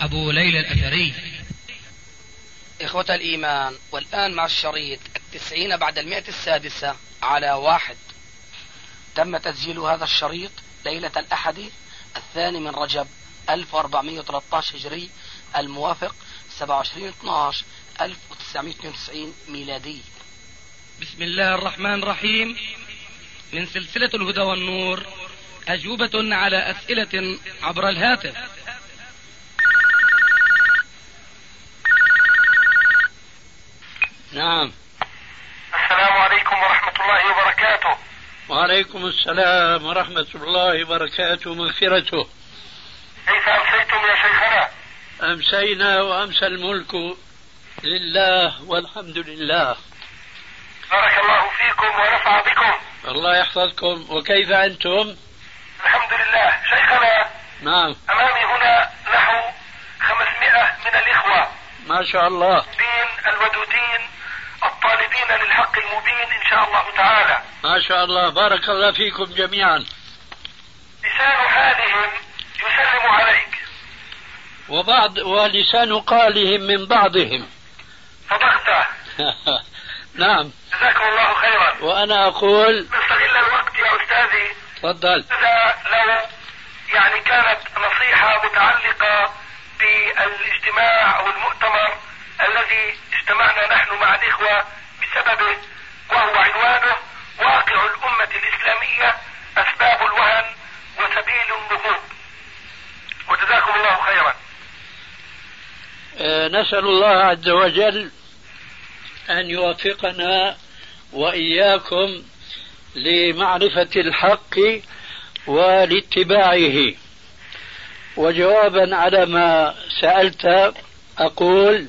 أبو ليلى الأثري. إخوة الإيمان والآن مع الشريط التسعين بعد المئة السادسة على واحد. تم تسجيل هذا الشريط ليلة الأحد الثاني من رجب 1413 هجري الموافق 27 12 1992 ميلادي. بسم الله الرحمن الرحيم. من سلسلة الهدى والنور أجوبة على أسئلة عبر الهاتف. نعم. السلام عليكم ورحمة الله وبركاته. وعليكم السلام ورحمة الله وبركاته ومغفرته كيف أمسيتم يا شيخنا؟ أمسينا وأمسى الملك لله والحمد لله. بارك الله فيكم ونفع بكم. الله يحفظكم. وكيف أنتم؟ الحمد لله. شيخنا نعم. أمامي هنا نحو 500 من الإخوة. ما شاء الله. الدين الودودين الطالبين للحق المبين إن شاء الله تعالى. ما شاء الله. بارك الله فيكم جميعا. لسان حالهم يسلم عليك. وبعض ولسان قالهم من بعضهم. صدقت. نعم. جزاكم الله خيرا. وأنا أقول نستغل الوقت يا أستاذي. تفضل. إذا لو يعني كانت نصيحة متعلقة بالإجتماع أو المؤتمر الذي اجتمعنا نحن مع الإخوة بسببه وهو عنوانه واقع الأمة الإسلامية أسباب الوهن وسبيل النهوض وجزاكم الله خيرا. آه، نسأل الله عز وجل أن يوفقنا وإياكم لمعرفة الحق ولاتباعه وجوابا على ما سألت أقول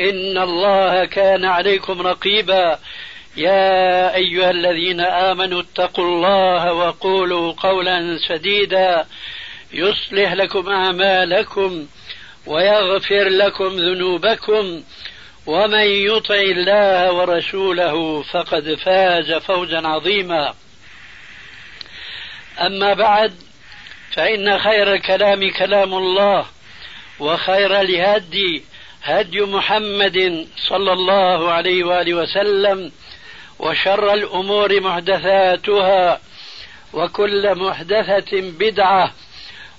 إن الله كان عليكم رقيبا. يا أيها الذين آمنوا اتقوا الله وقولوا قولا سديدا. يصلح لكم أعمالكم ويغفر لكم ذنوبكم. ومن يطع الله ورسوله فقد فاز فوزا عظيما. أما بعد فإن خير الكلام كلام الله وخير الهدي هدي محمد صلى الله عليه وآله وسلم وشر الأمور محدثاتها وكل محدثة بدعة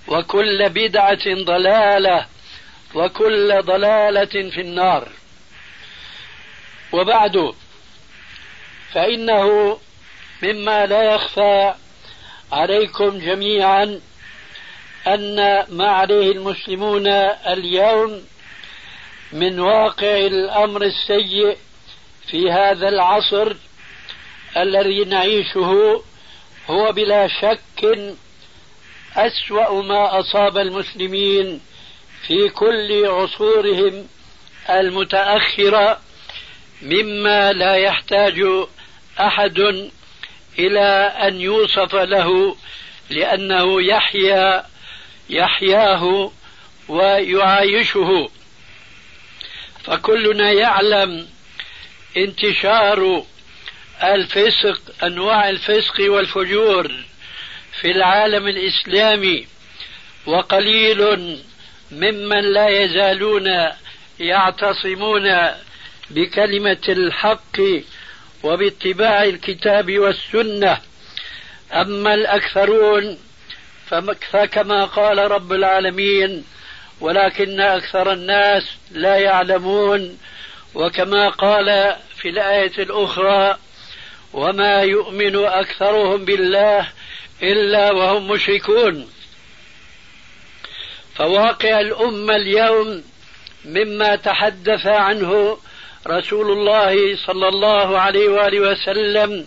وكل بدعة ضلالة وكل ضلالة في النار. وبعد فإنه مما لا يخفى عليكم جميعا أن ما عليه المسلمون اليوم من واقع الأمر السيء في هذا العصر الذي نعيشه هو بلا شك أسوأ ما أصاب المسلمين في كل عصورهم المتأخرة مما لا يحتاج أحد إلى أن يوصف له لأنه يحيا يحياه ويعايشه. فكلنا يعلم انتشار الفسق أنواع الفسق والفجور في العالم الإسلامي وقليل ممن لا يزالون يعتصمون بكلمة الحق وباتباع الكتاب والسنة. أما الأكثرون فكما قال رب العالمين ولكن أكثر الناس لا يعلمون وكما قال في الآية الأخرى وما يؤمن أكثرهم بالله إلا وهم مشركون فواقع الأمة اليوم مما تحدث عنه رسول الله صلى الله عليه وآله وسلم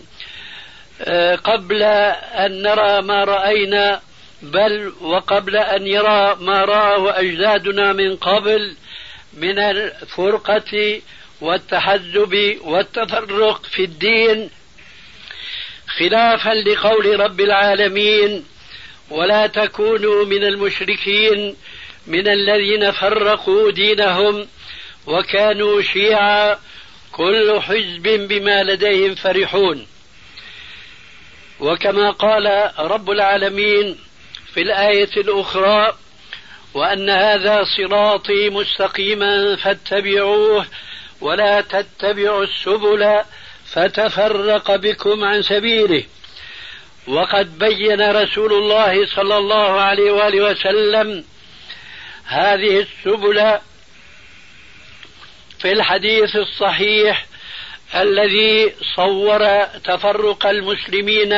آه، قبل أن نرى ما رأينا بل وقبل أن يرى ما رآه أجدادنا من قبل من الفرقة والتحزب والتفرق في الدين خلافا لقول رب العالمين ولا تكونوا من المشركين من الذين فرقوا دينهم وكانوا شيعا كل حزب بما لديهم فرحون وكما قال رب العالمين في الآية الأخرى وأن هذا صراطي مستقيما فاتبعوه ولا تتبعوا السبل فتفرق بكم عن سبيله. وقد بين رسول الله صلى الله عليه وآله وسلم هذه السبل في الحديث الصحيح الذي صور تفرق المسلمين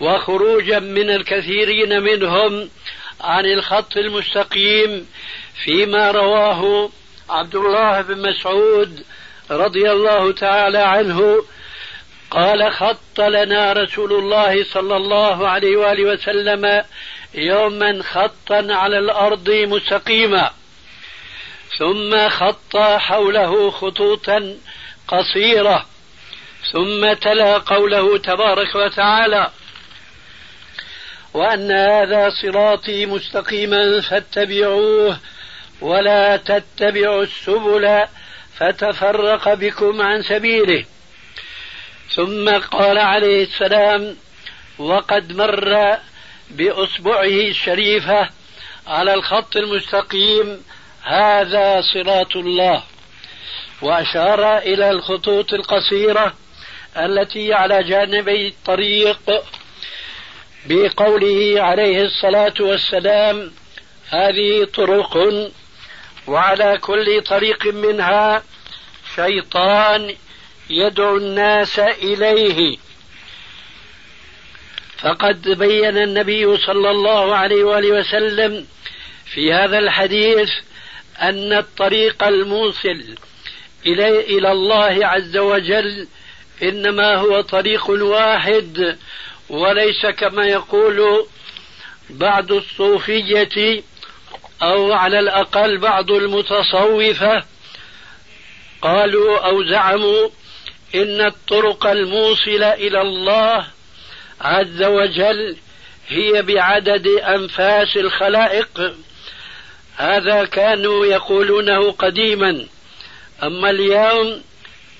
وخروجا من الكثيرين منهم عن الخط المستقيم فيما رواه عبد الله بن مسعود رضي الله تعالى عنه قال خط لنا رسول الله صلى الله عليه وآله وسلم يوما خطا على الأرض مستقيما ثم خط حوله خطوطا قصيرة ثم تلا قوله تبارك وتعالى وأن هذا صراطي مستقيما فاتبعوه ولا تتبعوا السبل فتفرق بكم عن سبيله. ثم قال عليه السلام وقد مر بأصبعه الشريفة على الخط المستقيم هذا صراط الله. وأشار إلى الخطوط القصيرة التي على جانبي الطريق بقوله عليه الصلاة والسلام هذه طرق وعلى كل طريق منها شيطان يدعو الناس إليه. فقد بين النبي صلى الله عليه وآله وسلم في هذا الحديث أن الطريق الموصل إلى إلى الله عز وجل إنما هو طريق واحد وليس كما يقول بعض الصوفية أو على الأقل بعض المتصوفة قالوا أو زعموا إن الطرق الموصلة إلى الله عز وجل هي بعدد أنفاس الخلائق. هذا كانوا يقولونه قديما. أما اليوم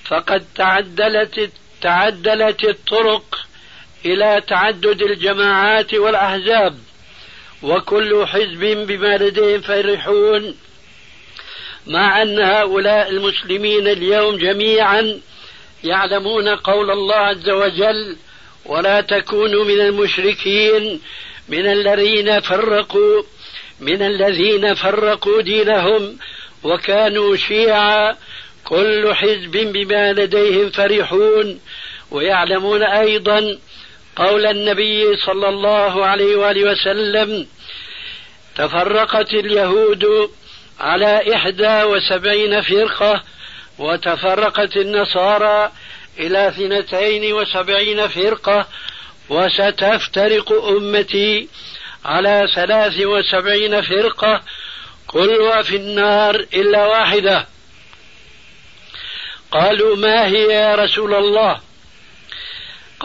فقد تعدلت تعدلت الطرق إلى تعدد الجماعات والأحزاب وكل حزب بما لديهم فرحون. مع أن هؤلاء المسلمين اليوم جميعا يعلمون قول الله عز وجل ولا تكونوا من المشركين من الذين فرقوا من الذين فرقوا دينهم وكانوا شيعا. كل حزب بما لديهم فرحون. ويعلمون أيضا قول النبي صلى الله عليه وآله وسلم تفرقت اليهود على إحدى وسبعين فرقة وتفرقت النصارى إلى اثنتين وسبعين فرقة وستفترق أمتي على ثلاث وسبعين فرقة كلها في النار إلا واحدة. قالوا ما هي يا رسول الله؟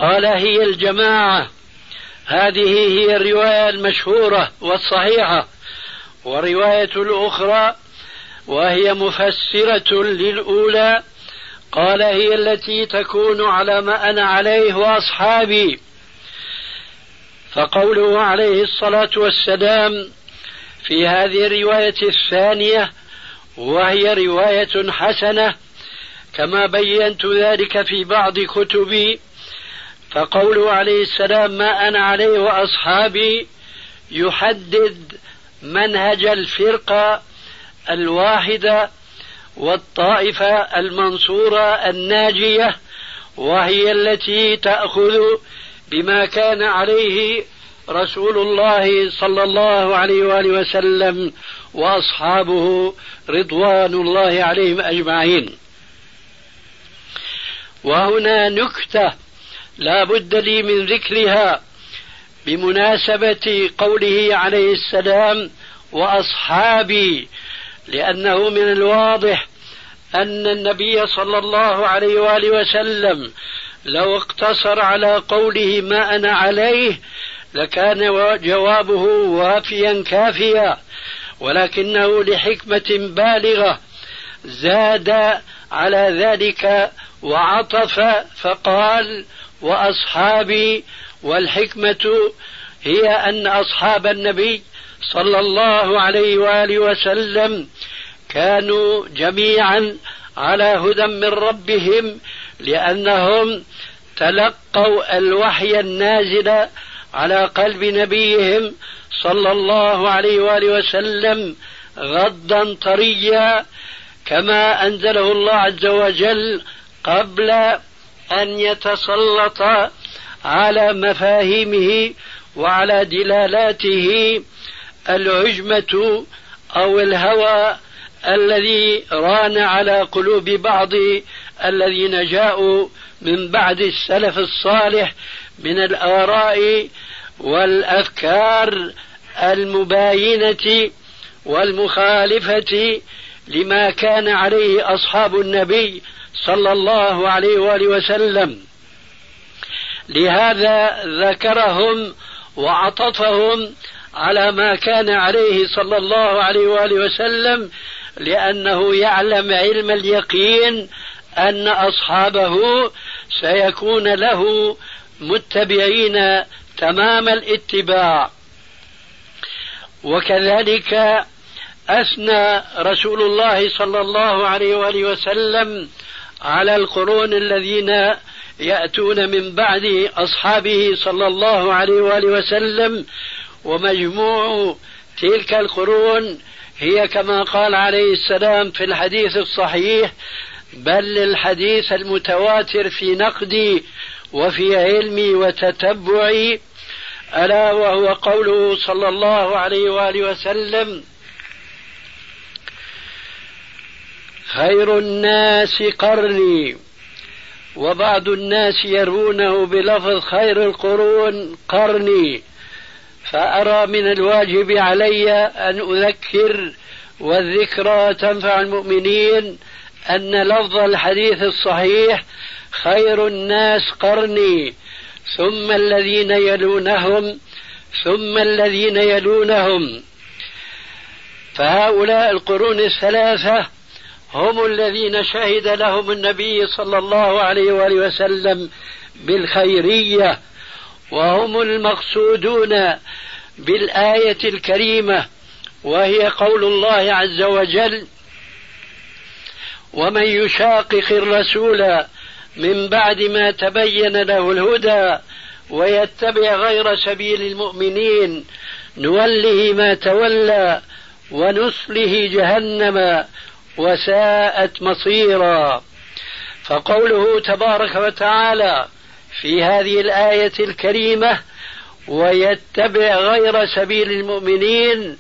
قال هي الجماعة. هذه هي الرواية المشهورة والصحيحة. ورواية الأخرى وهي مفسرة للأولى. قال هي التي تكون على ما أنا عليه وأصحابي. فقوله عليه الصلاة والسلام في هذه الرواية الثانية وهي رواية حسنة كما بينت ذلك في بعض كتبي. فقوله عليه السلام ما أنا عليه وأصحابي يحدد منهج الفرقة الواحدة والطائفة المنصورة الناجية وهي التي تأخذ بما كان عليه رسول الله صلى الله عليه وآله وسلم وأصحابه رضوان الله عليهم أجمعين. وهنا نكتة لا بد لي من ذكرها بمناسبة قوله عليه السلام وأصحابي لأنه من الواضح أن النبي صلى الله عليه وآله وسلم لو اقتصر على قوله ما أنا عليه لكان جوابه وافيا كافيا ولكنه لحكمة بالغة زاد على ذلك وعطف فقال وأصحابي والحكمة هي أن أصحاب النبي صلى الله عليه وآله وسلم كانوا جميعا على هدى من ربهم لأنهم تلقوا الوحي النازل على قلب نبيهم صلى الله عليه وآله وسلم غضا طريا كما أنزله الله عز وجل قبل أن يتسلط على مفاهيمه وعلى دلالاته العجمة أو الهوى الذي ران على قلوب بعض الذين جاءوا من بعد السلف الصالح من الآراء والأفكار المباينة والمخالفة لما كان عليه أصحاب النبي صلى الله عليه وآله وسلم. لهذا ذكرهم وعطفهم على ما كان عليه صلى الله عليه وآله وسلم لأنه يعلم علم اليقين أن أصحابه سيكون له متبعين تمام الاتباع. وكذلك أثنى رسول الله صلى الله عليه وآله وسلم على القرون الذين يأتون من بعد أصحابه صلى الله عليه وآله وسلم ومجموع تلك القرون هي كما قال عليه السلام في الحديث الصحيح بل الحديث المتواتر في نقدي وفي علمي وتتبعي ألا وهو قوله صلى الله عليه وآله وسلم خير الناس قرني وبعض الناس يرونه بلفظ خير القرون قرني فأرى من الواجب علي أن أذكر والذكرى تنفع المؤمنين أن لفظ الحديث الصحيح خير الناس قرني ثم الذين يلونهم ثم الذين يلونهم فهؤلاء القرون الثلاثة هم الذين شهد لهم النبي صلى الله عليه وآله وسلم بالخيرية وهم المقصودون بالآية الكريمة وهي قول الله عز وجل ومن يشاقق الرسول من بعد ما تبين له الهدى ويتبع غير سبيل المؤمنين نوله ما تولى ونصله جهنم وساءت مصيرا. فقوله تبارك وتعالى في هذه الآية الكريمة ويتبع غير سبيل المؤمنين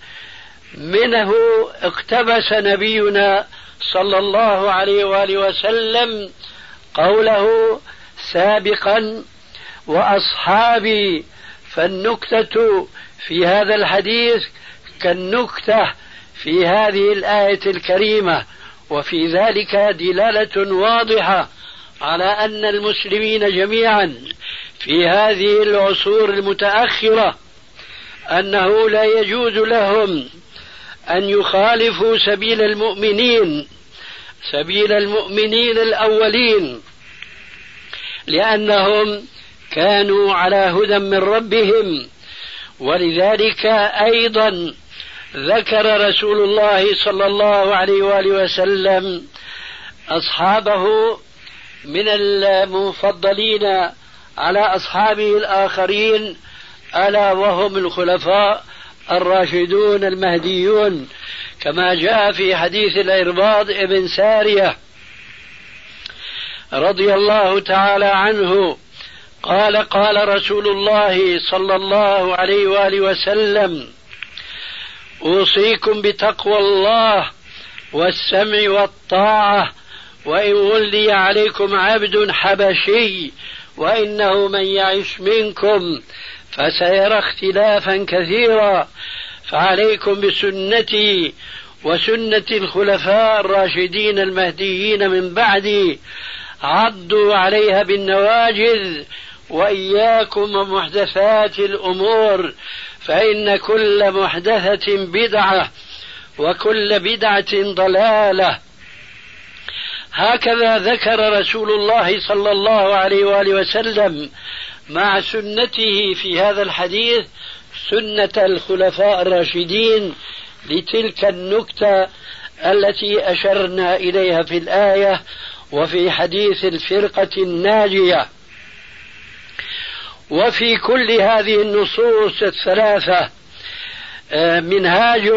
منه اقتبس نبينا صلى الله عليه وآله وسلم قوله سابقا وأصحابي فالنكتة في هذا الحديث كالنكتة في هذه الآية الكريمة وفي ذلك دلالة واضحة على أن المسلمين جميعا في هذه العصور المتأخرة أنه لا يجوز لهم أن يخالفوا سبيل المؤمنين سبيل المؤمنين الأولين لأنهم كانوا على هدى من ربهم. ولذلك أيضا ذكر رسول الله صلى الله عليه وآله وسلم أصحابه من المفضلين على أصحابه الآخرين ألا وهم الخلفاء الراشدون المهديون. كما جاء في حديث الإرباض ابن سارية رضي الله تعالى عنه قال قال رسول الله صلى الله عليه وآله وسلم أوصيكم بتقوى الله والسمع والطاعة وإن ولي عليكم عبد حبشي وإنه من يعش منكم فسيرى اختلافا كثيرا. فعليكم بسنتي وسنة الخلفاء الراشدين المهديين من بعدي عضوا عليها بالنواجذ وإياكم ومحدثات الأمور فإن كل محدثة بدعة وكل بدعة ضلالة. هكذا ذكر رسول الله صلى الله عليه وآله وسلم مع سنته في هذا الحديث سنة الخلفاء الراشدين لتلك النكتة التي أشرنا إليها في الآية وفي حديث الفرقة الناجية. وفي كل هذه النصوص الثلاثة آه، منهاج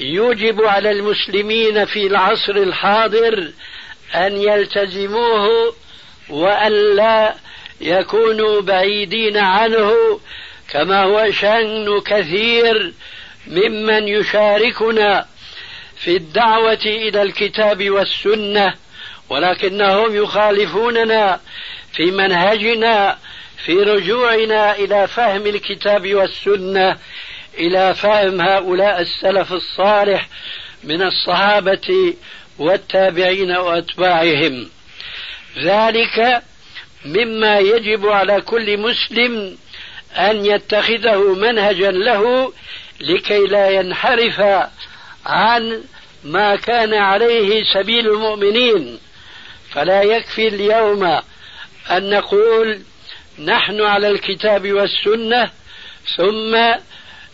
يوجب على المسلمين في العصر الحاضر أن يلتزموه وأن لا يكونوا بعيدين عنه كما هو شأن كثير ممن يشاركنا في الدعوة إلى الكتاب والسنة ولكنهم يخالفوننا في منهجنا في رجوعنا إلى فهم الكتاب والسنة إلى فهم هؤلاء السلف الصالح من الصحابة والتابعين وأتباعهم. ذلك مما يجب على كل مسلم أن يتخذه منهجا له لكي لا ينحرف عن ما كان عليه سبيل المؤمنين. فلا يكفي اليوم أن نقول نحن على الكتاب والسنة ثم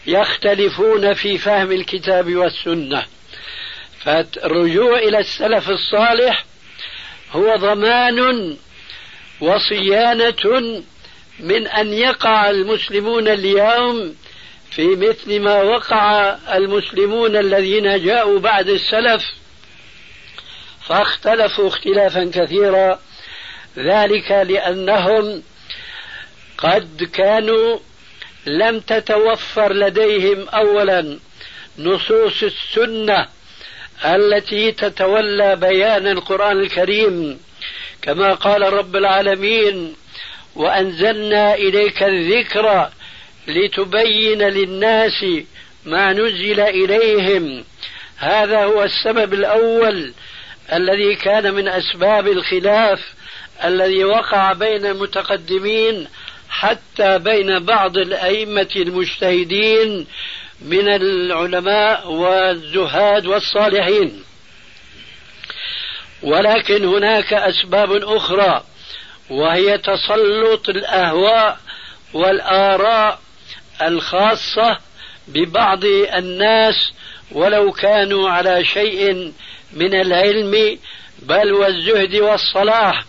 يختلفون في فهم الكتاب والسنة. فالرجوع إلى السلف الصالح هو ضمان وصيانة من أن يقع المسلمون اليوم في مثل ما وقع المسلمون الذين جاءوا بعد السلف. فاختلفوا اختلافا كثيرا. ذلك لأنهم قد كانوا لم تتوفر لديهم اولا نصوص السنة التي تتولى بيان القرآن الكريم كما قال رب العالمين وأنزلنا إليك الذكر لتبين للناس ما نزل إليهم. هذا هو السبب الأول الذي كان من أسباب الخلاف الذي وقع بين المتقدمين حتى بين بعض الأئمة المجتهدين من العلماء والزهاد والصالحين. ولكن هناك أسباب أخرى وهي تسلط الأهواء والآراء الخاصة ببعض الناس ولو كانوا على شيء من العلم بل والزهد والصلاح.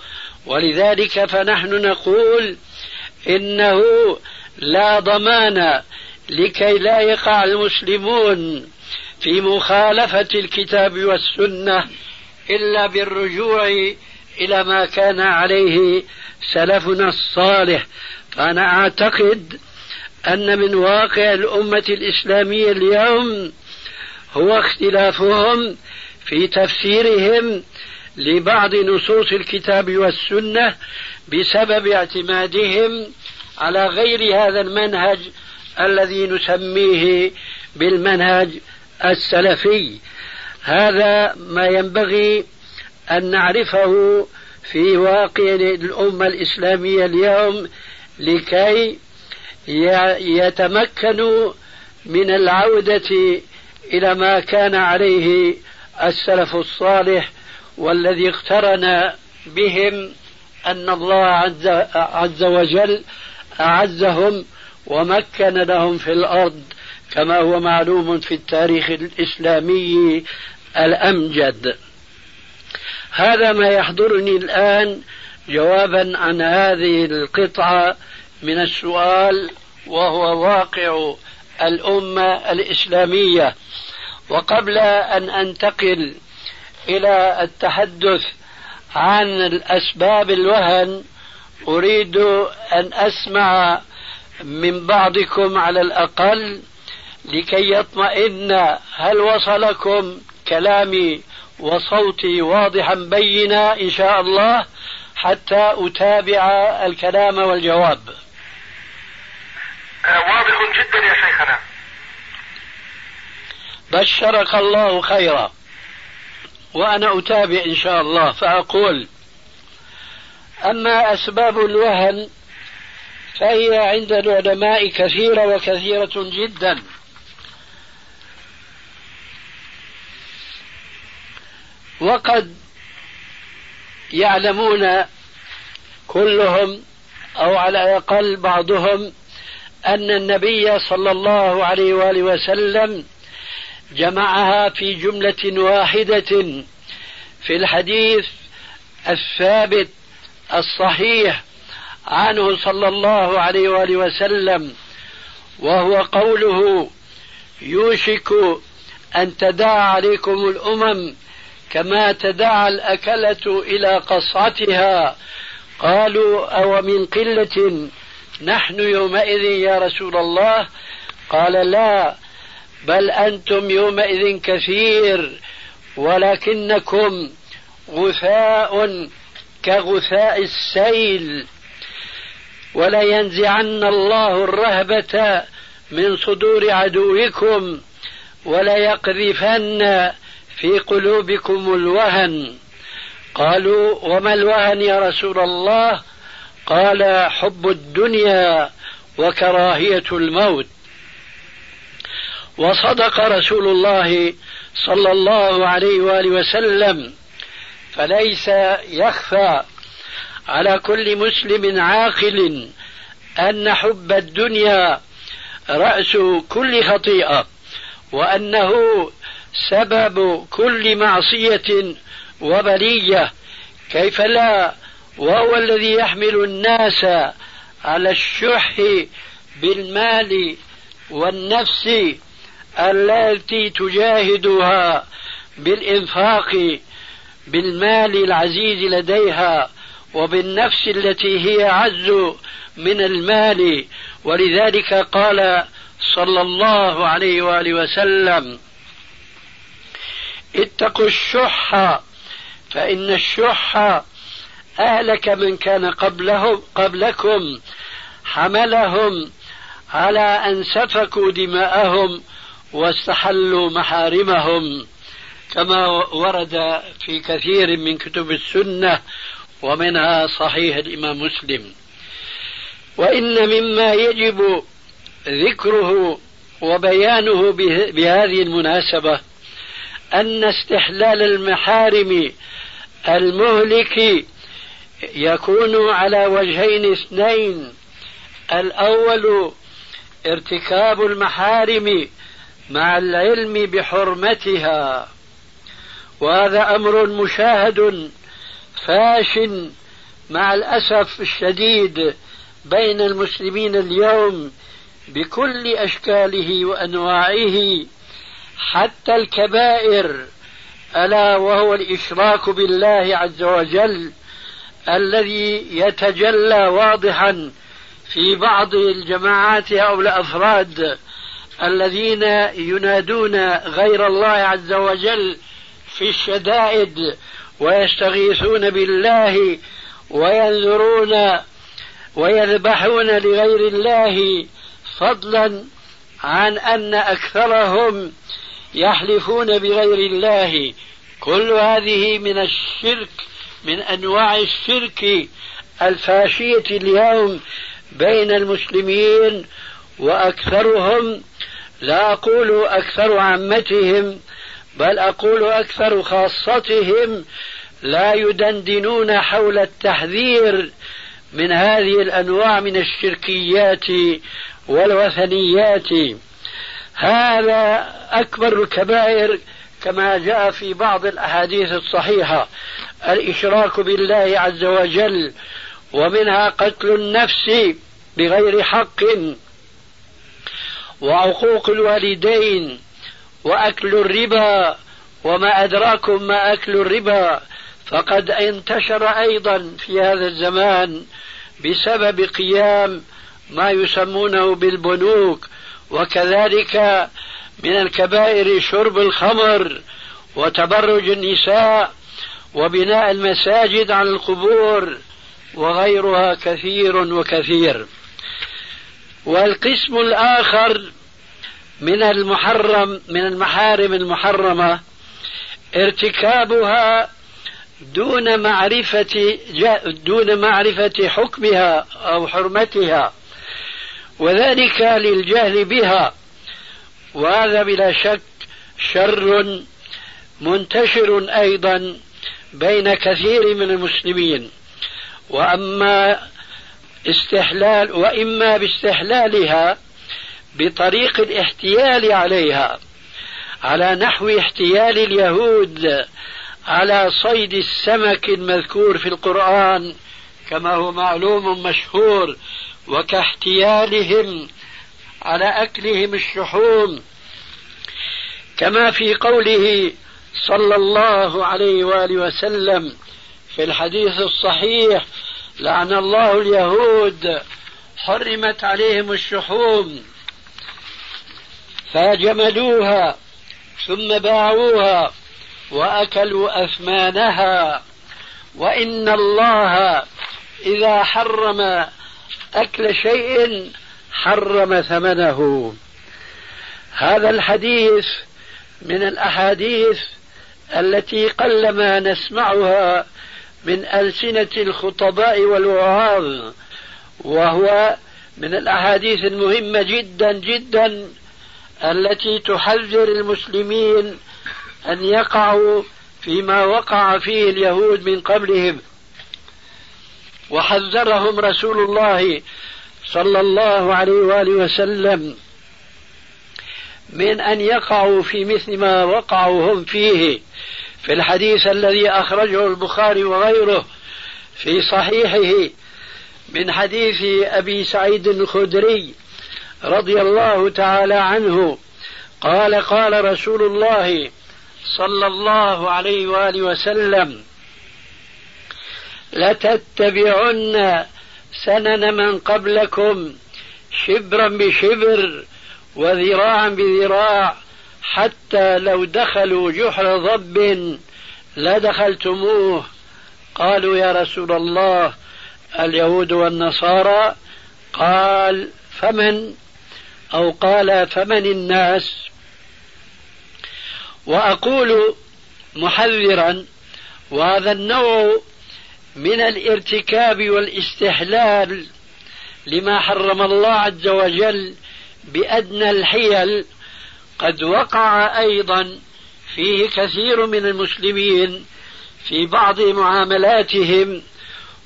ولذلك فنحن نقول إنه لا ضمان لكي لا يقع المسلمون في مخالفة الكتاب والسنة إلا بالرجوع إلى ما كان عليه سلفنا الصالح. فأنا أعتقد أن من واقع الأمة الإسلامية اليوم هو اختلافهم في تفسيرهم لبعض نصوص الكتاب والسنة بسبب اعتمادهم على غير هذا المنهج الذي نسميه بالمنهج السلفي. هذا ما ينبغي أن نعرفه في واقع الأمة الإسلامية اليوم لكي يتمكنوا من العودة إلى ما كان عليه السلف الصالح والذي اقترن بهم أن الله عز, عز وجل أعزهم ومكن لهم في الأرض كما هو معلوم في التاريخ الإسلامي الأمجد. هذا ما يحضرني الآن جوابا عن هذه القطعة من السؤال وهو واقع الأمة الإسلامية. وقبل أن أنتقل إلى التحدث عن الأسباب الوهن أريد أن أسمع من بعضكم على الأقل لكي يطمئن هل وصلكم كلامي وصوتي واضحا بينا إن شاء الله حتى أتابع الكلام والجواب. آه، واضح جدا يا شيخنا. بشرك الله خيرا. وأنا أتابع إن شاء الله فأقول أما أسباب الوهن فهي عند العلماء كثيرة وكثيرة جدا. وقد يعلمون كلهم أو على الأقل بعضهم أن النبي صلى الله عليه وآله وسلم جمعها في جملة واحدة في الحديث الثابت الصحيح عنه صلى الله عليه وآله وسلم وهو قوله يوشك أن تداعى عليكم الأمم كما تدعى الأكلة إلى قصعتها قالوا أو من قلة نحن يومئذ يا رسول الله؟ قال لا بل أنتم يومئذ كثير ولكنكم غثاء كغثاء السيل. ولينزعن الله الرهبة من صدور عدوكم وليقذفن في قلوبكم الوهن. قالوا وما الوهن يا رسول الله؟ قال حب الدنيا وكراهية الموت. وصدق رسول الله صلى الله عليه وآله وسلم. فليس يخفى على كل مسلم عاقل أن حب الدنيا رأس كل خطيئة وأنه سبب كل معصية وبلية. كيف لا؟ وهو الذي يحمل الناس على الشح بالمال والنفس التي تجاهدها بالإنفاق بالمال العزيز لديها وبالنفس التي هي عز من المال. ولذلك قال صلى الله عليه وآله وسلم اتقوا الشح فإن الشح أهلك من كان قبلهم قبلكم حملهم على أن سفكوا دماءهم واستحلوا محارمهم كما ورد في كثير من كتب السنة ومنها صحيح الإمام مسلم. وإن مما يجب ذكره وبيانه بهذه المناسبة أن استحلال المحارم المهلك يكون على وجهين اثنين. الأول ارتكاب المحارم مع العلم بحرمتها. وهذا أمر مشاهد فاش مع الأسف الشديد بين المسلمين اليوم بكل أشكاله وأنواعه حتى الكبائر ألا وهو الإشراك بالله عز وجل الذي يتجلى واضحا في بعض الجماعات أو الأفراد. الذين ينادون غير الله عز وجل في الشدائد ويستغيثون بالله وينذرون ويذبحون لغير الله فضلا عن أن أكثرهم يحلفون بغير الله. كل هذه من الشرك من أنواع الشرك الفاشية اليوم بين المسلمين وأكثرهم لا أقول أكثر عامتهم بل أقول أكثر خاصتهم. لا يدندنون حول التحذير من هذه الأنواع من الشركيات والوثنيات. هذا أكبر الكبائر كما جاء في بعض الأحاديث الصحيحة. الإشراك بالله عز وجل ومنها قتل النفس بغير حق. وعقوق الوالدين وأكل الربا وما أدراكم ما أكل الربا فقد انتشر أيضا في هذا الزمان بسبب قيام ما يسمونه بالبنوك وكذلك من الكبائر شرب الخمر وتبرج النساء وبناء المساجد على القبور وغيرها كثير وكثير. والقسم الآخر من المحرم من المحارم المحرمة ارتكابها دون معرفة دون معرفة حكمها أو حرمتها وذلك للجهل بها وهذا بلا شك شر منتشر أيضا بين كثير من المسلمين. وأما استحلال وإما باستحلالها بطريق الاحتيال عليها على نحو احتيال اليهود على صيد السمك المذكور في القرآن كما هو معلوم مشهور وكاحتيالهم على أكلهم الشحوم كما في قوله صلى الله عليه وآله وسلم في الحديث الصحيح لعن الله اليهود. حرمت عليهم الشحوم. فجمدوها ثم باعوها وأكلوا أثمانها. وإن الله إذا حرم أكل شيء حرم ثمنه. هذا الحديث من الأحاديث التي قلما نسمعها من ألسنة الخطباء والوعاظ وهو من الأحاديث المهمة جدا جدا التي تحذر المسلمين أن يقعوا فيما وقع فيه اليهود من قبلهم. وحذرهم رسول الله صلى الله عليه وآله وسلم من أن يقعوا في مثل ما وقعوا هم فيه. في الحديث الذي أخرجه البخاري وغيره في صحيحه من حديث أبي سعيد الخدري رضي الله تعالى عنه قال قال رسول الله صلى الله عليه وآله وسلم لتتبعن سنن من قبلكم شبرا بشبر وذراعا بذراع حتى لو دخلوا جحر ضب لدخلتموه. قالوا يا رسول الله اليهود والنصارى قال فمن أو قال فمن الناس؟ وأقول محذرا وهذا النوع من الارتكاب والاستحلال لما حرم الله عز وجل بأدنى الحيل. قد وقع أيضا فيه كثير من المسلمين في بعض معاملاتهم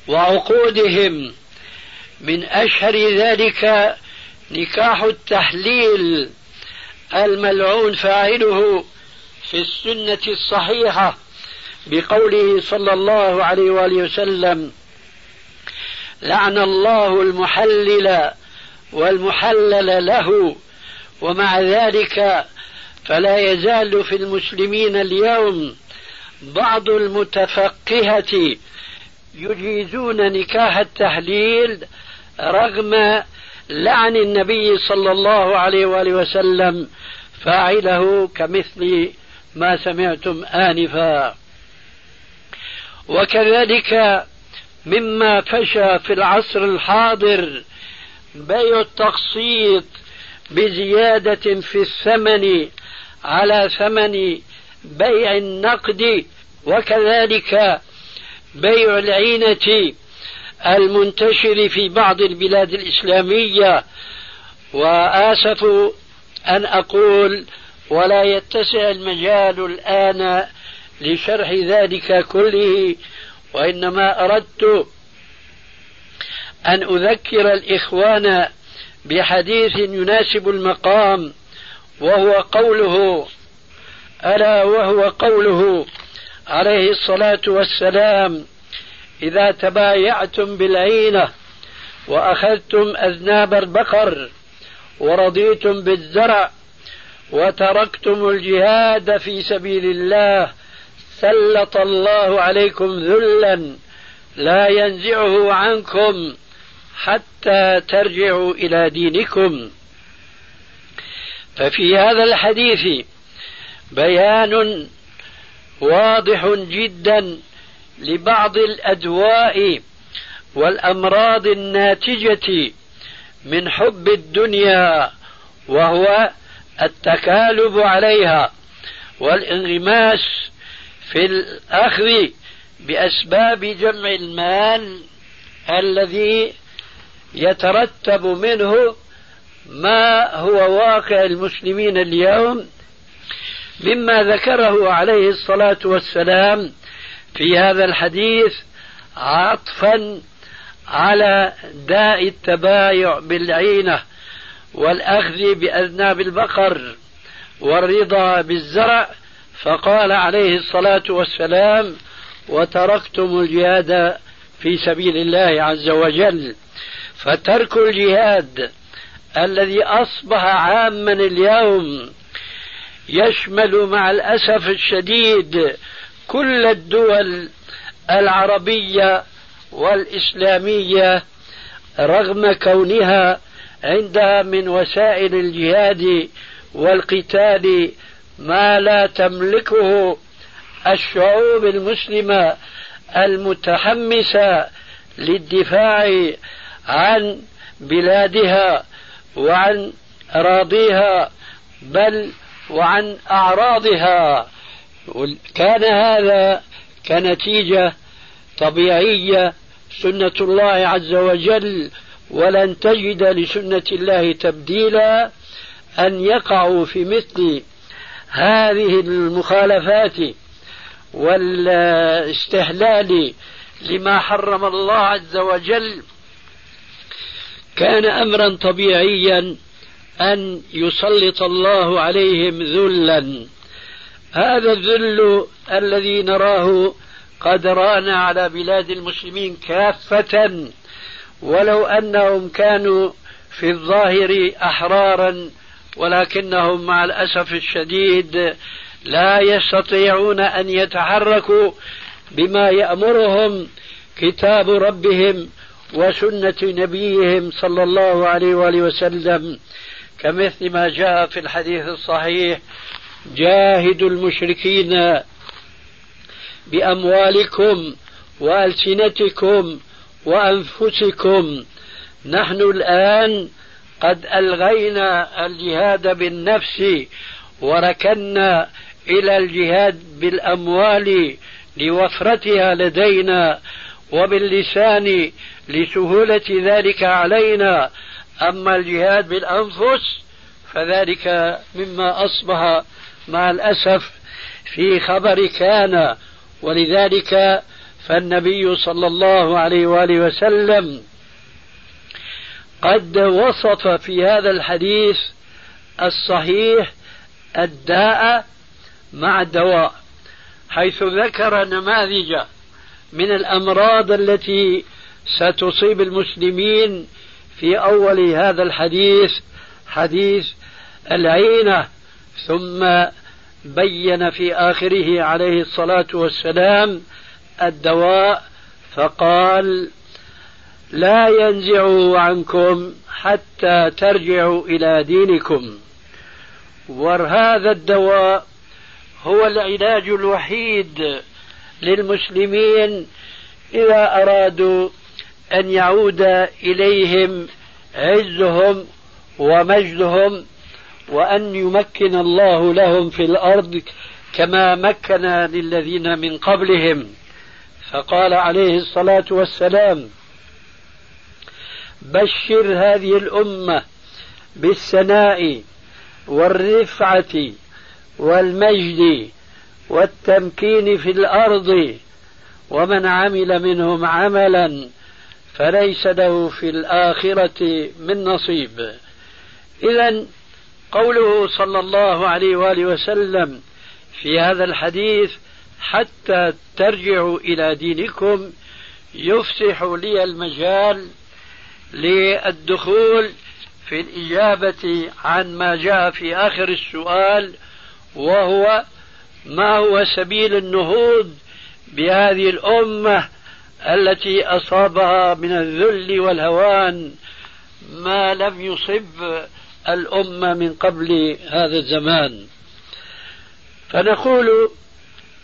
وعقودهم. من أشهر ذلك نكاح التحليل الملعون فاعله في السنة الصحيحة بقوله صلى الله عليه وآله وسلم لعن الله المحلل والمحلل له ومع ذلك فلا يزال في المسلمين اليوم بعض المتفقهة يجيزون نكاح التحليل رغم لعن النبي صلى الله عليه وآله وسلم فاعله كمثل ما سمعتم آنفا. وكذلك مما فشى في العصر الحاضر بيع التقسيط بزيادة في الثمن على ثمن بيع النقد وكذلك بيع العينة المنتشر في بعض البلاد الإسلامية. وآسف أن أقول ولا يتسع المجال الآن لشرح ذلك كله وإنما أردت أن أذكر الإخوان بحديث يناسب المقام وهو قوله ألا وهو قوله عليه الصلاة والسلام إذا تبايعتم بالعينة وأخذتم أذناب البقر ورضيتم بالزرع وتركتم الجهاد في سبيل الله سلط الله عليكم ذلا لا ينزعه عنكم حتى ترجعوا إلى دينكم. ففي هذا الحديث بيان واضح جدا لبعض الأدواء والأمراض الناتجة من حب الدنيا وهو التكالب عليها والانغماس في الأخذ بأسباب جمع المال الذي يترتب منه ما هو واقع المسلمين اليوم مما ذكره عليه الصلاة والسلام في هذا الحديث عطفا على داء التبايع بالعينة والأخذ بأذناب البقر والرضا بالزرع فقال عليه الصلاة والسلام وتركتم الجهاد في سبيل الله عز وجل. فترك الجهاد الذي أصبح عاما اليوم يشمل مع الأسف الشديد كل الدول العربية والإسلامية رغم كونها عندها من وسائل الجهاد والقتال ما لا تملكه الشعوب المسلمة المتحمسة للدفاع عن بلادها وعن أراضيها بل وعن أعراضها. كان هذا كنتيجة طبيعية سنة الله عز وجل ولن تجد لسنة الله تبديلا أن يقعوا في مثل هذه المخالفات والاستهلال لما حرم الله عز وجل كان امرا طبيعيا أن يسلط الله عليهم ذلا. هذا الذل الذي نراه قد رأنا على بلاد المسلمين كافة ولو أنهم كانوا في الظاهر أحرارا ولكنهم مع الأسف الشديد لا يستطيعون أن يتحركوا بما يأمرهم كتاب ربهم وسنة نبيهم صلى الله عليه وآله وسلم كمثل ما جاء في الحديث الصحيح جاهدوا المشركين بأموالكم وألسنتكم وأنفسكم. نحن الآن قد ألغينا الجهاد بالنفس وركنا إلى الجهاد بالأموال لوفرتها لدينا. وباللسان لسهولة ذلك علينا. أما الجهاد بالأنفس فذلك مما أصبح مع الأسف في خبر كان. ولذلك فالنبي صلى الله عليه وآله وسلم قد وصف في هذا الحديث الصحيح الداء مع الدواء حيث ذكر نماذج من الأمراض التي ستصيب المسلمين في أول هذا الحديث حديث العينة. ثم بين في آخره عليه الصلاة والسلام الدواء فقال لا ينزعه عنكم حتى ترجعوا إلى دينكم. وهذا الدواء هو العلاج الوحيد للمسلمين إذا أرادوا أن يعود إليهم عزهم ومجدهم وأن يمكن الله لهم في الأرض كما مكن للذين من قبلهم. فقال عليه الصلاة والسلام بشر هذه الأمة بالسناء والرفعة والمجد والتمكين في الأرض ومن عمل منهم عملا فليس له في الآخرة من نصيب. إذا قوله صلى الله عليه وآله وسلم في هذا الحديث حتى ترجعوا إلى دينكم يفسح لي المجال للدخول في الإجابة عن ما جاء في آخر السؤال وهو ما هو سبيل النهوض بهذه الأمة التي أصابها من الذل والهوان؟ ما لم يصب الأمة من قبل هذا الزمان. فنقول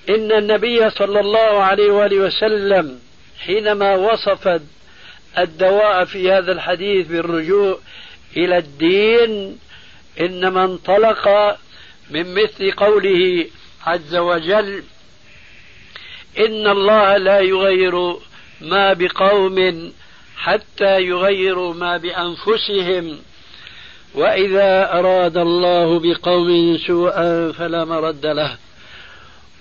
إن النبي صلى الله عليه وآله وسلم حينما وصف الدواء في هذا الحديث بالرجوع إلى الدين إنما انطلق من مثل قوله عز وجل إن الله لا يغير ما بقوم حتى يغيروا ما بأنفسهم. وإذا أراد الله بقوم سوءا فلا مرد له.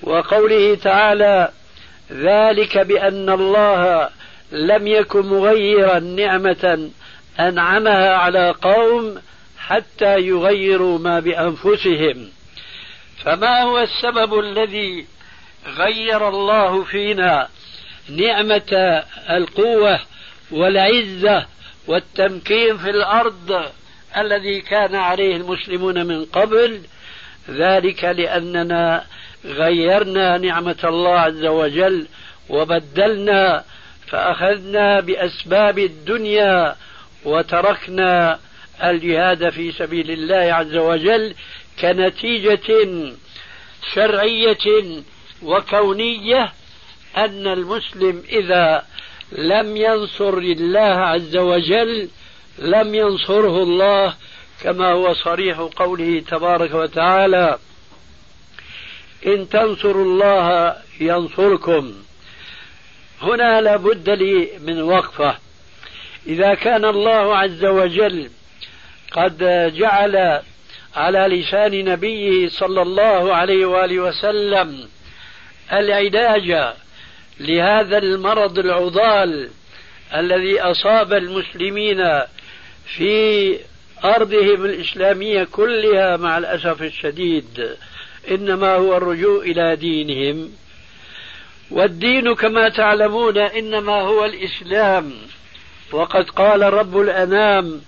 وقوله تعالى ذلك بأن الله لم يكن مغيرا نعمة أنعمها على قوم حتى يغيروا ما بأنفسهم. فما هو السبب الذي غير الله فينا نعمة القوة والعزة والتمكين في الأرض الذي كان عليه المسلمون من قبل؟ ذلك لأننا غيرنا نعمة الله عز وجل وبدلنا فأخذنا بأسباب الدنيا وتركنا الجهاد في سبيل الله عز وجل كنتيجة شرعية وكونية أن المسلم إذا لم ينصر الله عز وجل لم ينصره الله كما هو صريح قوله تبارك وتعالى إن تنصروا الله ينصركم هنا لابد لي من وقفة. إذا كان الله عز وجل قد جعل على لسان نبيه صلى الله عليه وآله وسلم العلاج لهذا المرض العضال الذي أصاب المسلمين في أرضهم الإسلامية كلها مع الأسف الشديد. إنما هو الرجوع إلى دينهم. والدين كما تعلمون إنما هو الإسلام. وقد قال رب الأنام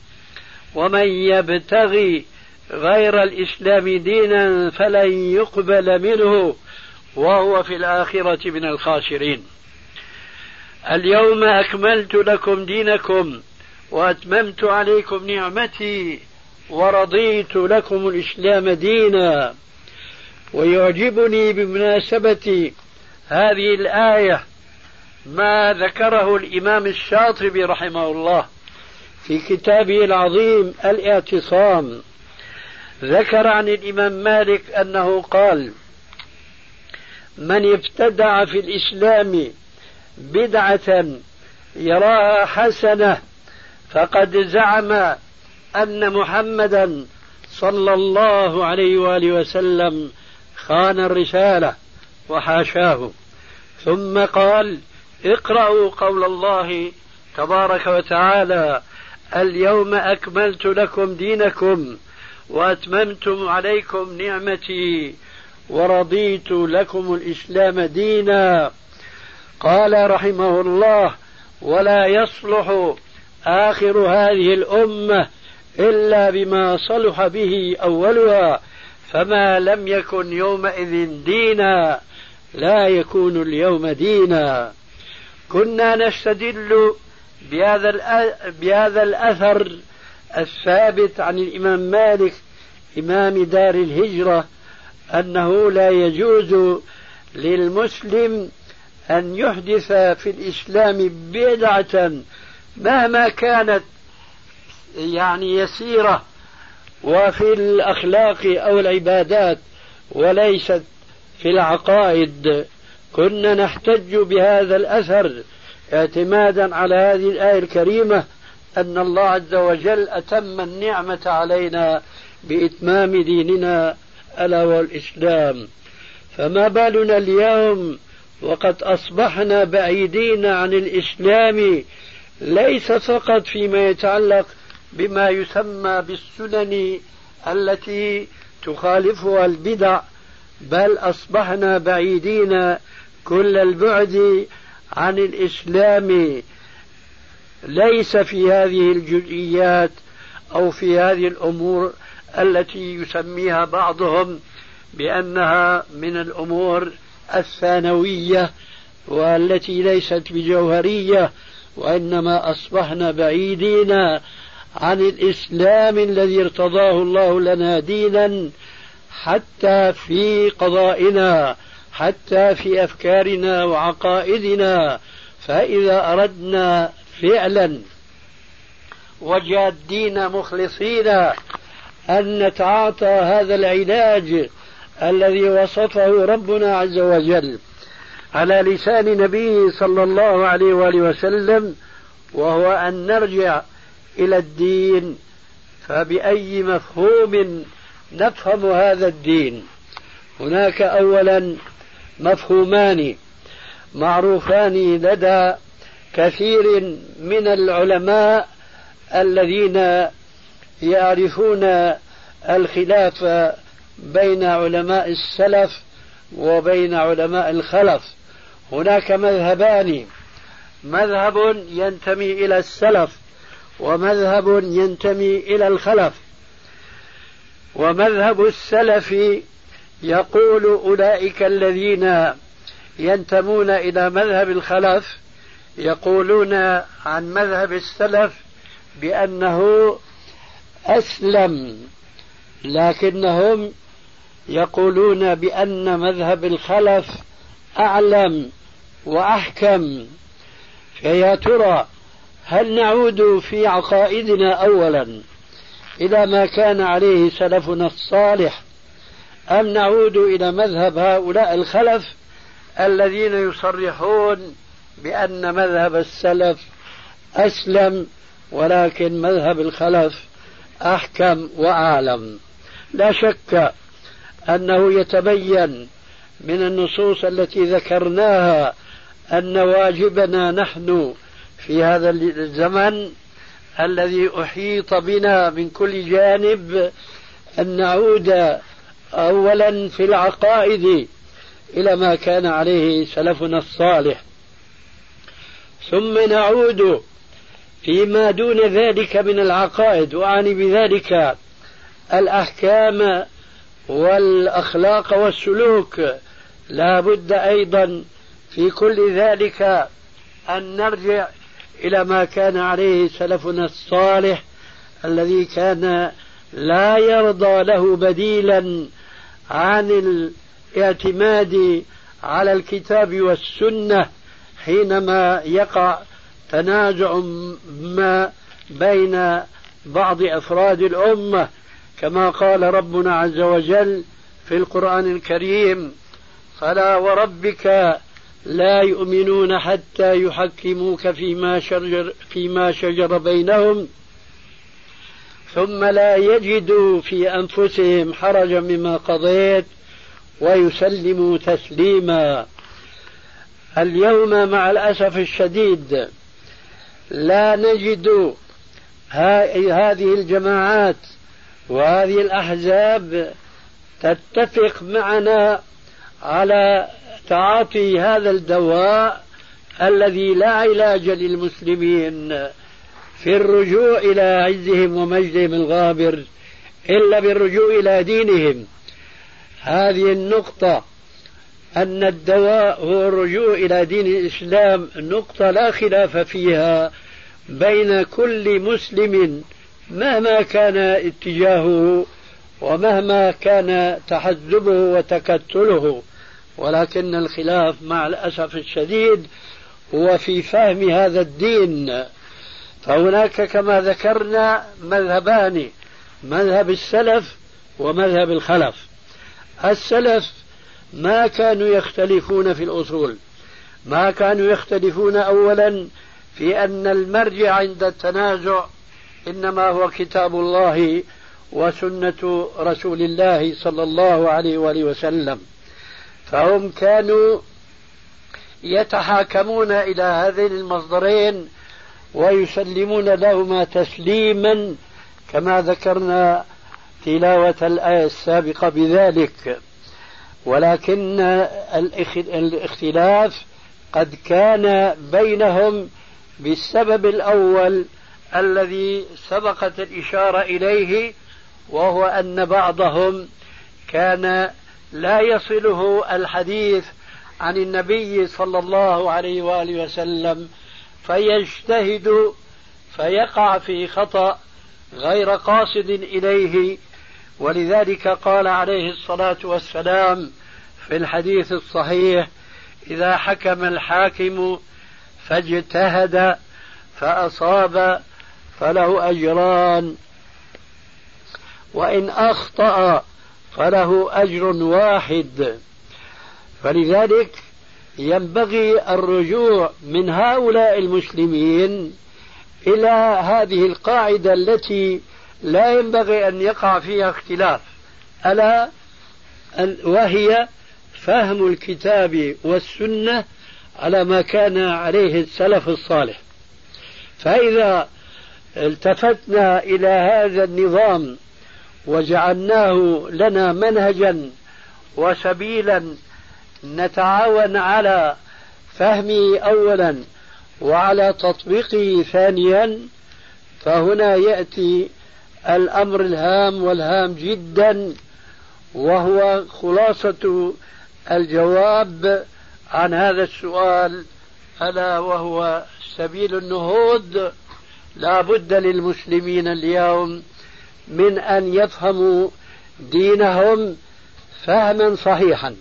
ومن يبتغي غير الإسلام دينا فلن يقبل منه وهو في الآخرة من الخاسرين. اليوم أكملت لكم دينكم وأتممت عليكم نعمتي ورضيت لكم الإسلام دينا. ويعجبني بمناسبة هذه الآية ما ذكره الإمام الشاطبي رحمه الله. في كتابه العظيم الاعتصام ذكر عن الإمام مالك أنه قال من ابتدع في الإسلام بدعة يراها حسنة فقد زعم أن محمدا صلى الله عليه وآله وسلم خان الرسالة وحاشاه. ثم قال اقرأوا قول الله تبارك وتعالى اليوم أكملت لكم دينكم وأتممت عليكم نعمتي ورضيت لكم الإسلام دينا. قال رحمه الله ولا يصلح آخر هذه الأمة إلا بما صلح به أولها فما لم يكن يومئذ دينا لا يكون اليوم دينا. كنا نستدل بهذا بهذا الأثر الثابت عن الإمام مالك إمام دار الهجرة أنه لا يجوز للمسلم أن يحدث في الإسلام بدعة مهما كانت يعني يسيرة وفي الأخلاق أو العبادات وليست في العقائد. كنا نحتج بهذا الأثر اعتمادا على هذه الآية الكريمة أن الله عز وجل أتم النعمة علينا بإتمام ديننا ألا والإسلام فما بالنا اليوم وقد أصبحنا بعيدين عن الإسلام ليس فقط فيما يتعلق بما يسمى بالسنن التي تخالفها البدع بل أصبحنا بعيدين كل البعد عن الإسلام ليس في هذه الجزئيات أو في هذه الأمور التي يسميها بعضهم بأنها من الأمور الثانوية والتي ليست بجوهرية وإنما أصبحنا بعيدين عن الإسلام الذي ارتضاه الله لنا دينا حتى في قضائنا. حتى في أفكارنا وعقائدنا فإذا أردنا فعلا وجادين مخلصين أن نتعاطى هذا العلاج الذي وصفه ربنا عز وجل على لسان نبيه صلى الله عليه وآله وسلم وهو أن نرجع إلى الدين فبأي مفهوم نفهم هذا الدين؟ هناك أولا مفهومان معروفان لدى كثير من العلماء الذين يعرفون الخلاف بين علماء السلف وبين علماء الخلف. هناك مذهبان مذهب ينتمي إلى السلف ومذهب ينتمي إلى الخلف. ومذهب السلف يقول أولئك الذين ينتمون إلى مذهب الخلف يقولون عن مذهب السلف بأنه أسلم لكنهم يقولون بأن مذهب الخلف أعلم وأحكم. فيا ترى هل نعود في عقائدنا اولا إلى ما كان عليه سلفنا الصالح أم نعود إلى مذهب هؤلاء الخلف الذين يصرحون بأن مذهب السلف أسلم ولكن مذهب الخلف أحكم وأعلم. لا شك أنه يتبين من النصوص التي ذكرناها أن واجبنا نحن في هذا الزمن الذي أحيط بنا من كل جانب أن نعود اولا في العقائد إلى ما كان عليه سلفنا الصالح. ثم نعود فيما دون ذلك من العقائد وأعني بذلك الأحكام والأخلاق والسلوك. لا بد أيضا في كل ذلك أن نرجع إلى ما كان عليه سلفنا الصالح الذي كان لا يرضى له بديلا عن الاعتماد على الكتاب والسنة حينما يقع تنازع ما بين بعض أفراد الأمة. كما قال ربنا عز وجل في القرآن الكريم فلا وربك لا يؤمنون حتى يحكموك فيما شجر فيما شجر بينهم ثم لا يجدوا في أنفسهم حرجا مما قضيت ويسلموا تسليما. اليوم مع الأسف الشديد لا نجد هذه الجماعات وهذه الأحزاب تتفق معنا على تعاطي هذا الدواء الذي لا علاج للمسلمين. في الرجوع إلى عزهم ومجدهم الغابر إلا بالرجوع إلى دينهم. هذه النقطة أن الدواء هو الرجوع إلى دين الإسلام نقطة لا خلاف فيها بين كل مسلم مهما كان اتجاهه ومهما كان تحزبه وتكتله. ولكن الخلاف مع الأسف الشديد هو في فهم هذا الدين. فهناك كما ذكرنا مذهبان مذهب السلف ومذهب الخلف. السلف ما كانوا يختلفون في الأصول. ما كانوا يختلفون اولا في أن المرجع عند التنازع إنما هو كتاب الله وسنة رسول الله صلى الله عليه وآله وسلم. فهم كانوا يتحاكمون إلى هذين المصدرين ويسلمون لهما تسليما كما ذكرنا تلاوة الآية السابقة بذلك. ولكن الاختلاف قد كان بينهم بالسبب الأول الذي سبقت الإشارة إليه وهو أن بعضهم كان لا يصله الحديث عن النبي صلى الله عليه وآله وسلم فيجتهد فيقع في خطأ غير قاصد إليه. ولذلك قال عليه الصلاة والسلام في الحديث الصحيح إذا حكم الحاكم فاجتهد فأصاب فله أجران وإن أخطأ فله أجر واحد. فلذلك ينبغي الرجوع من هؤلاء المسلمين إلى هذه القاعدة التي لا ينبغي أن يقع فيها اختلاف ألا وهي فهم الكتاب والسنة على ما كان عليه السلف الصالح. فإذا التفتنا إلى هذا النظام وجعلناه لنا منهجا وسبيلا نتعاون على فهمه أولا وعلى تطبيقه ثانيا فهنا يأتي الأمر الهام والهام جدا وهو خلاصة الجواب عن هذا السؤال ألا وهو سبيل النهوض. لا بد للمسلمين اليوم من أن يفهموا دينهم فهما صحيحا.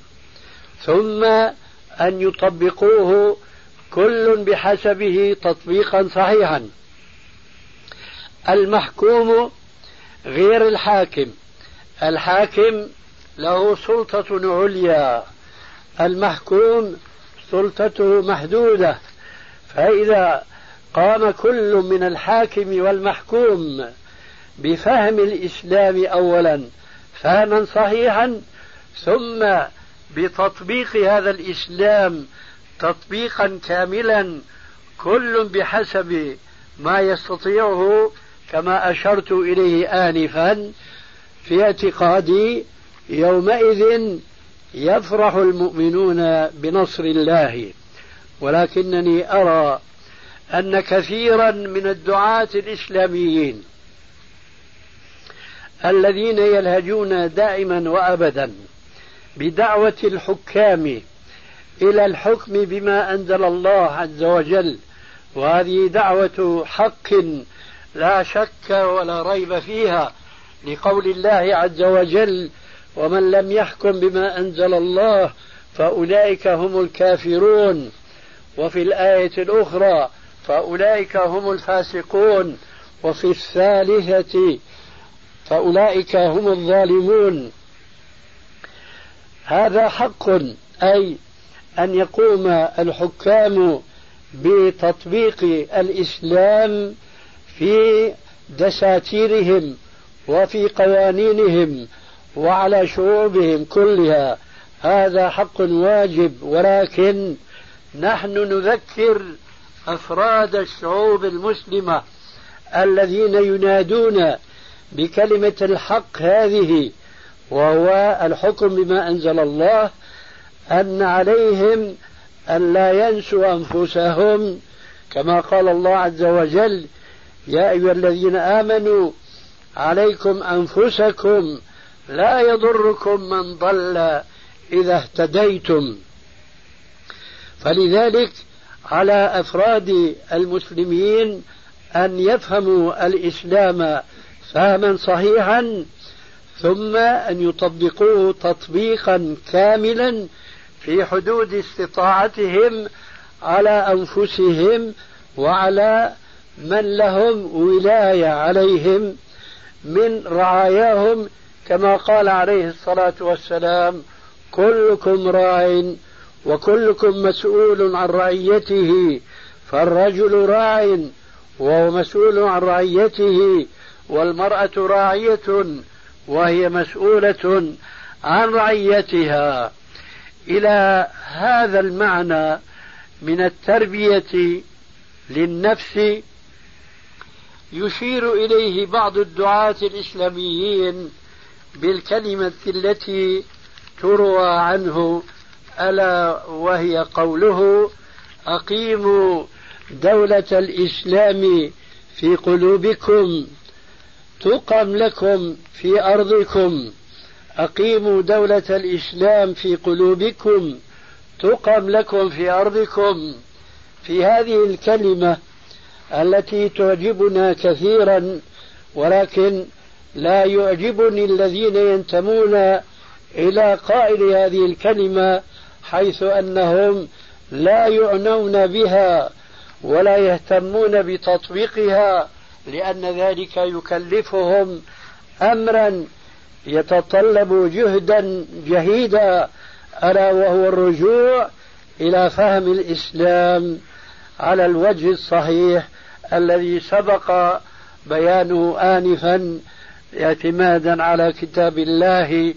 ثم أن يطبقوه كل بحسبه تطبيقا صحيحا. المحكوم غير الحاكم. الحاكم له سلطة عليا. المحكوم سلطته محدودة. فإذا قام كل من الحاكم والمحكوم بفهم الإسلام أولا فهما صحيحا ثم بتطبيق هذا الإسلام تطبيقا كاملا كل بحسب ما يستطيعه كما أشرت إليه آنفا في اعتقادي يومئذ يفرح المؤمنون بنصر الله. ولكنني أرى أن كثيرا من الدعاة الإسلاميين الذين يلهجون دائما وأبدا بدعوة الحكام إلى الحكم بما أنزل الله عز وجل. وهذه دعوة حق لا شك ولا ريب فيها لقول الله عز وجل ومن لم يحكم بما أنزل الله فأولئك هم الكافرون وفي الآية الأخرى فأولئك هم الفاسقون وفي الثالثة فأولئك هم الظالمون هذا حق أي أن يقوم الحكام بتطبيق الإسلام في دساتيرهم وفي قوانينهم وعلى شعوبهم كلها. هذا حق واجب ولكن نحن نذكر أفراد الشعوب المسلمة الذين ينادون بكلمة الحق هذه وهو الحكم بما أنزل الله أن عليهم أن لا ينسوا أنفسهم. كما قال الله عز وجل يا أيها الذين آمنوا عليكم أنفسكم لا يضركم من ضل إذا اهتديتم. فلذلك على أفراد المسلمين أن يفهموا الإسلام فهما صحيحا ثم أن يطبقوه تطبيقا كاملا في حدود استطاعتهم على أنفسهم وعلى من لهم ولاية عليهم من رعاياهم كما قال عليه الصلاة والسلام كلكم راع وكلكم مسؤول عن رعيته فالرجل راع وهو مسؤول عن رعيته والمرأة راعية وهي مسؤولة عن رعيتها. إلى هذا المعنى من التربية للنفس يشير إليه بعض الدعاة الإسلاميين بالكلمة التي تروى عنه. ألا وهي قوله أقيموا دولة الإسلام في قلوبكم. تقم لكم في أرضكم. أقيموا دولة الإسلام في قلوبكم. تقم لكم في أرضكم. في هذه الكلمة التي تعجبنا كثيرا ولكن لا يعجبني الذين ينتمون إلى قائل هذه الكلمة حيث أنهم لا يعنون بها ولا يهتمون بتطبيقها. لأن ذلك يكلفهم أمرا يتطلب جهدا جهيدا ألا وهو الرجوع إلى فهم الإسلام على الوجه الصحيح الذي سبق بيانه آنفا اعتمادا على كتاب الله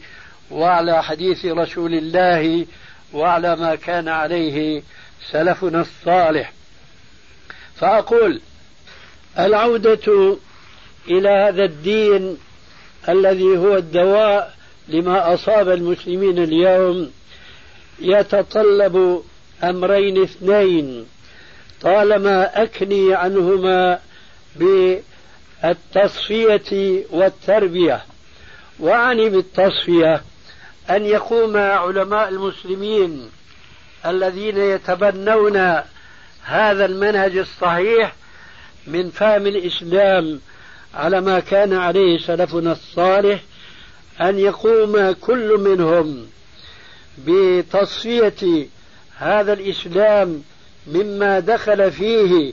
وعلى حديث رسول الله وعلى ما كان عليه سلفنا الصالح. فأقول العودة إلى هذا الدين الذي هو الدواء لما أصاب المسلمين اليوم يتطلب أمرين اثنين. طالما أكني عنهما بالتصفية والتربية وأعني بالتصفية أن يقوم علماء المسلمين الذين يتبنون هذا المنهج الصحيح من فهم الإسلام على ما كان عليه سلفنا الصالح أن يقوم كل منهم بتصفية هذا الإسلام مما دخل فيه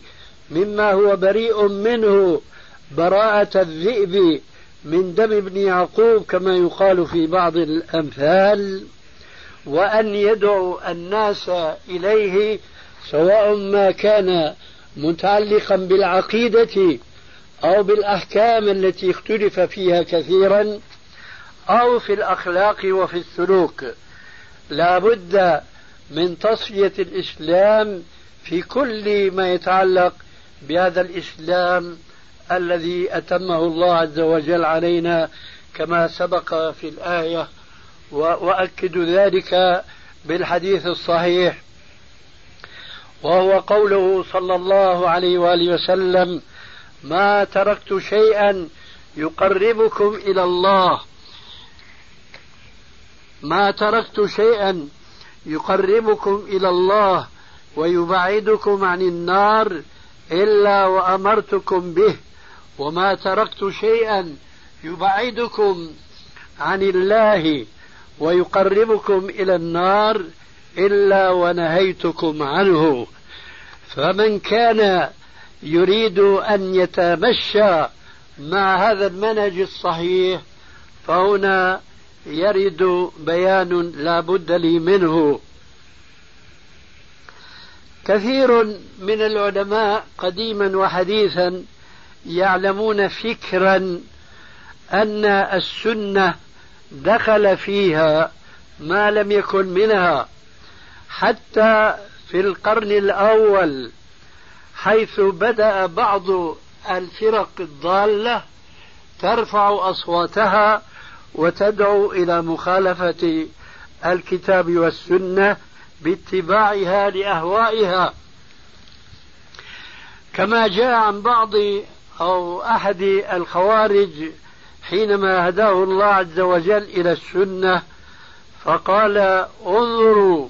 مما هو بريء منه براءة الذئب من دم ابن يعقوب كما يقال في بعض الأمثال وأن يدعو الناس إليه سواء ما كان متعلقا بالعقيدة أو بالأحكام التي اختلف فيها كثيرا أو في الأخلاق وفي السلوك. لا بد من تصفية الإسلام في كل ما يتعلق بهذا الإسلام الذي أتمه الله عز وجل علينا كما سبق في الآية وأكد ذلك بالحديث الصحيح. وهو قوله صلى الله عليه وآله وسلم ما تركت شيئا يقربكم إلى الله. ما تركت شيئا يقربكم إلى الله ويبعدكم عن النار إلا وأمرتكم به وما تركت شيئا يبعدكم عن الله ويقربكم إلى النار إلا ونهيتكم عنه. فمن كان يريد أن يتمشى مع هذا المنهج الصحيح فهنا يرد بيان لا بد لي منه. كثير من العلماء قديما وحديثا يعلمون فكرا أن السنة دخل فيها ما لم يكن منها. حتى في القرن الأول حيث بدأ بعض الفرق الضالة ترفع أصواتها وتدعو إلى مخالفة الكتاب والسنة باتباعها لأهوائها. كما جاء عن بعض أو أحد الخوارج حينما هداه الله عز وجل إلى السنة فقال انظروا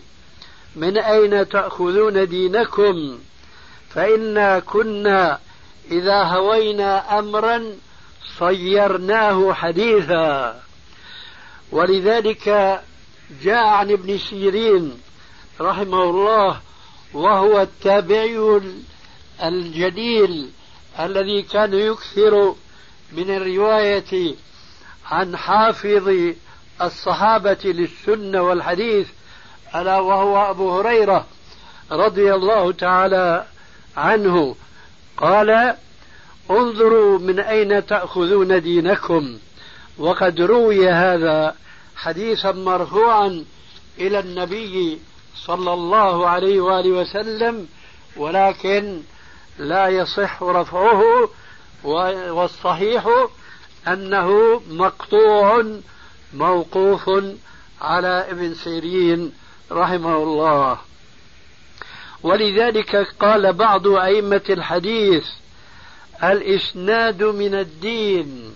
من أين تأخذون دينكم؟ فإنا كنا إذا هوينا أمرا صيرناه حديثا. ولذلك جاء عن ابن سيرين رحمه الله وهو التابعي الجليل الذي كان يكثر من الرواية عن حافظ الصحابة للسنة والحديث ألا وهو أبو هريرة رضي الله تعالى عنه قال انظروا من أين تأخذون دينكم وقد روي هذا حديثا مرفوعا إلى النبي صلى الله عليه وآله وسلم ولكن لا يصح رفعه والصحيح أنه مقطوع موقوف على ابن سيرين رحمه الله. ولذلك قال بعض أئمة الحديث الإسناد من الدين.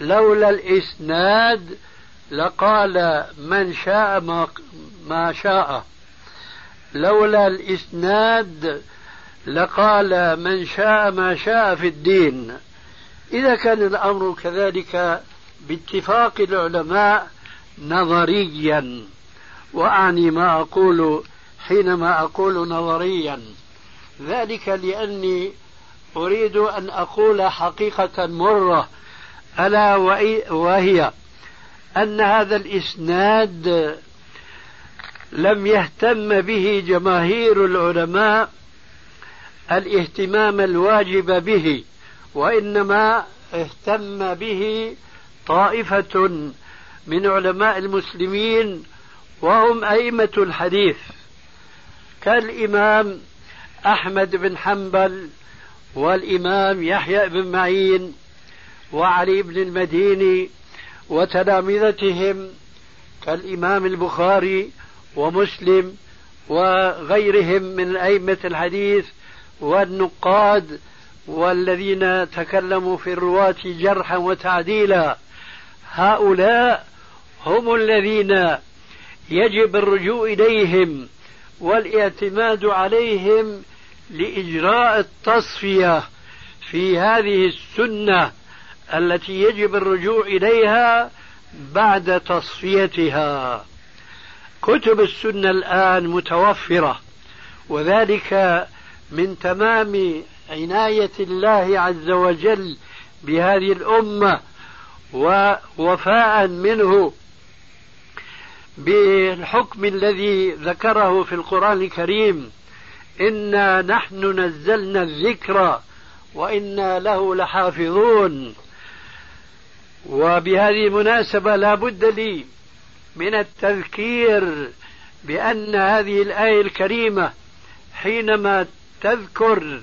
لولا الإسناد لقال من شاء ما, ما شاء. لولا الإسناد لقال من شاء ما شاء في الدين. إذا كان الأمر كذلك باتفاق العلماء نظريا. وأعني ما أقول حينما أقول نظريا. ذلك لأني أريد أن أقول حقيقة مرة ألا وهي أن هذا الإسناد لم يهتم به جماهير العلماء الاهتمام الواجب به وإنما اهتم به طائفة من علماء المسلمين وهم أئمة الحديث كالإمام أحمد بن حنبل والإمام يحيى بن معين وعلي بن المديني وتلامذتهم كالإمام البخاري ومسلم وغيرهم من أئمة الحديث والنقاد والذين تكلموا في الرواة جرحا وتعديلا هؤلاء هم الذين يجب الرجوع إليهم والاعتماد عليهم لإجراء التصفية في هذه السنة التي يجب الرجوع إليها بعد تصفيتها. كتب السنة الآن متوفرة وذلك من تمام عناية الله عز وجل بهذه الأمة ووفاء منه بالحكم الذي ذكره في القرآن الكريم إنا نحن نزلنا الذكر وإنا له لحافظون. وبهذه المناسبة لا بد لي من التذكير بأن هذه الآية الكريمة حينما تذكر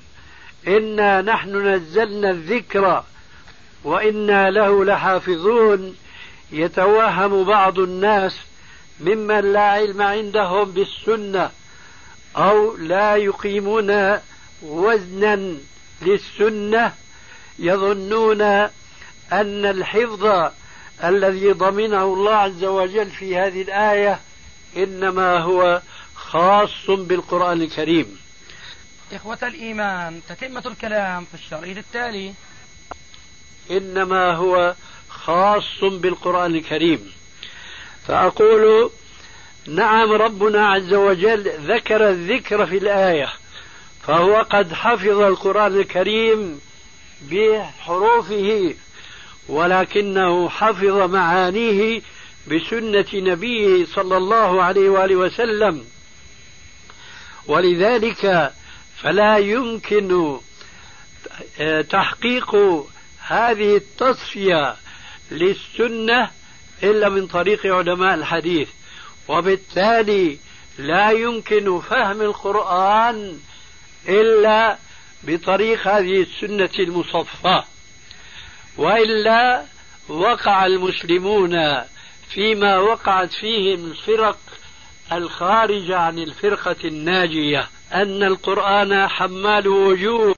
إنا نحن نزلنا الذكر وإنا له لحافظون يتوهم بعض الناس ممن لا علم عندهم بالسنة أو لا يقيمون وزنا للسنة يظنون أن الحفظ الذي ضمنه الله عز وجل في هذه الآية إنما هو خاص بالقرآن الكريم. إخوة الإيمان تتمة الكلام في الشريط التالي. إنما هو خاص بالقرآن الكريم. فأقول نعم ربنا عز وجل ذكر الذكر في الآية فهو قد حفظ القرآن الكريم بحروفه ولكنه حفظ معانيه بسنة نبيه صلى الله عليه وآله وسلم. ولذلك فلا يمكن تحقيق هذه التصفية للسنة إلا من طريق علماء الحديث. وبالتالي لا يمكن فهم القرآن إلا بطريق هذه السنة المصفاة وإلا وقع المسلمون فيما وقعت فيه الفرق الخارجة عن الفرقة الناجية أن القرآن حمال وجوه